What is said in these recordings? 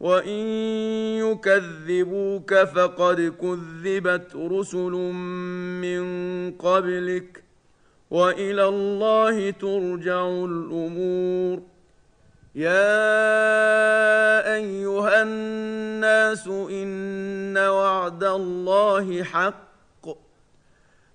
وان يكذبوك فقد كذبت رسل من قبلك والى الله ترجع الأمور يا ايها الناس ان وعد الله حق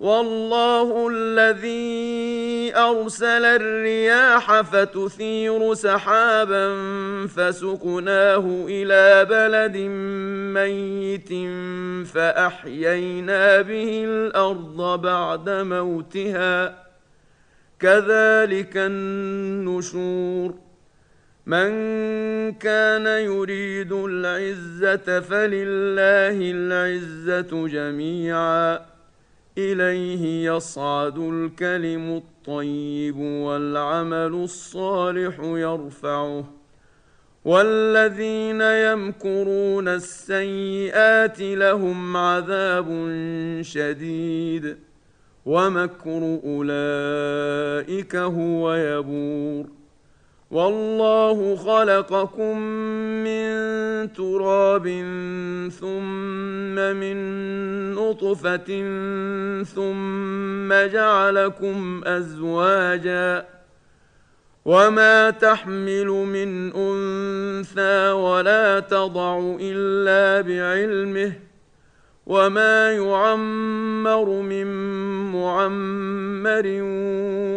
والله الذي أرسل الرياح فتثير سحابا فسقناه إلى بلد ميت فأحيينا به الأرض بعد موتها. كذلك النشور. من كان يريد العزة فلله العزة جميعا. إليه يصعد الكلم الطيب والعمل الصالح يرفعه. والذين يمكرون السيئات لهم عذاب شديد. ومكر اولئك هو يبور. والله خلقكم من تراب ثم من نطفة ثم جعلكم أزواجا وما تحمل من أنثى ولا تضع إلا بعلمه وما يعمر من معمر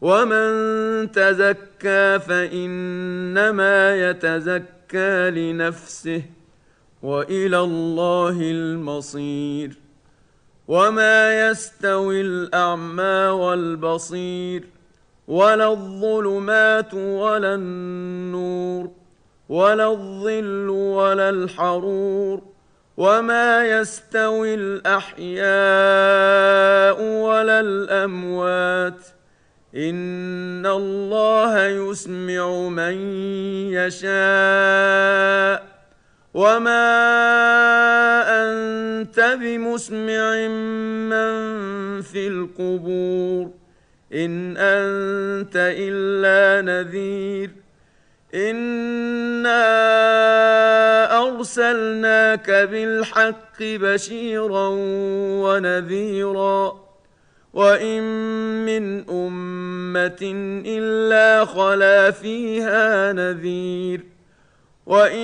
ومن تزكى فانما يتزكى لنفسه والى الله المصير وما يستوي الاعمى والبصير ولا الظلمات ولا النور ولا الظل ولا الحرور وما يستوي الاحياء ولا الاموات ان الله يسمع من يشاء وما انت بمسمع من في القبور ان انت الا نذير انا ارسلناك بالحق بشيرا ونذيرا وان من امه الا خلا فيها نذير وان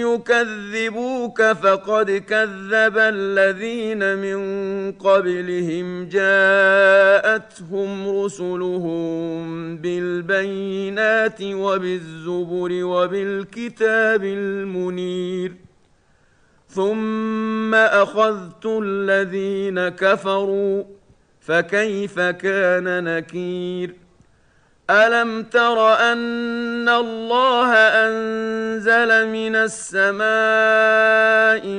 يكذبوك فقد كذب الذين من قبلهم جاءتهم رسلهم بالبينات وبالزبر وبالكتاب المنير ثم اخذت الذين كفروا فكيف كان نكير؟ ألم تر أن الله أنزل من السماء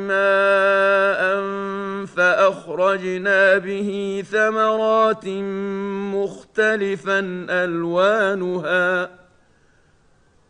ماء فأخرجنا به ثمرات مختلفا ألوانها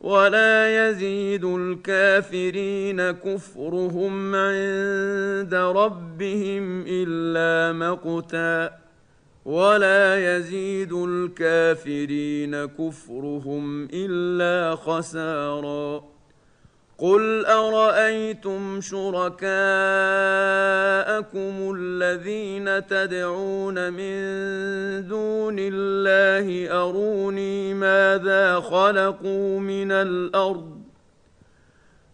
ولا يزيد الكافرين كفرهم عند ربهم إلا مقتا ولا يزيد الكافرين كفرهم إلا خسارا قل ارايتم شركاءكم الذين تدعون من دون الله اروني ماذا خلقوا من الأرض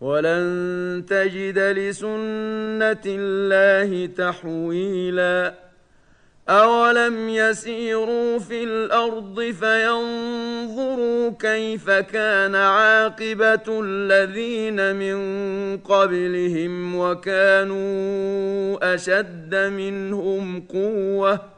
ولن تجد لسنة الله تحويلا. أولم يسيروا في الأرض فينظروا كيف كان عاقبة الذين من قبلهم وكانوا أشد منهم قوةً.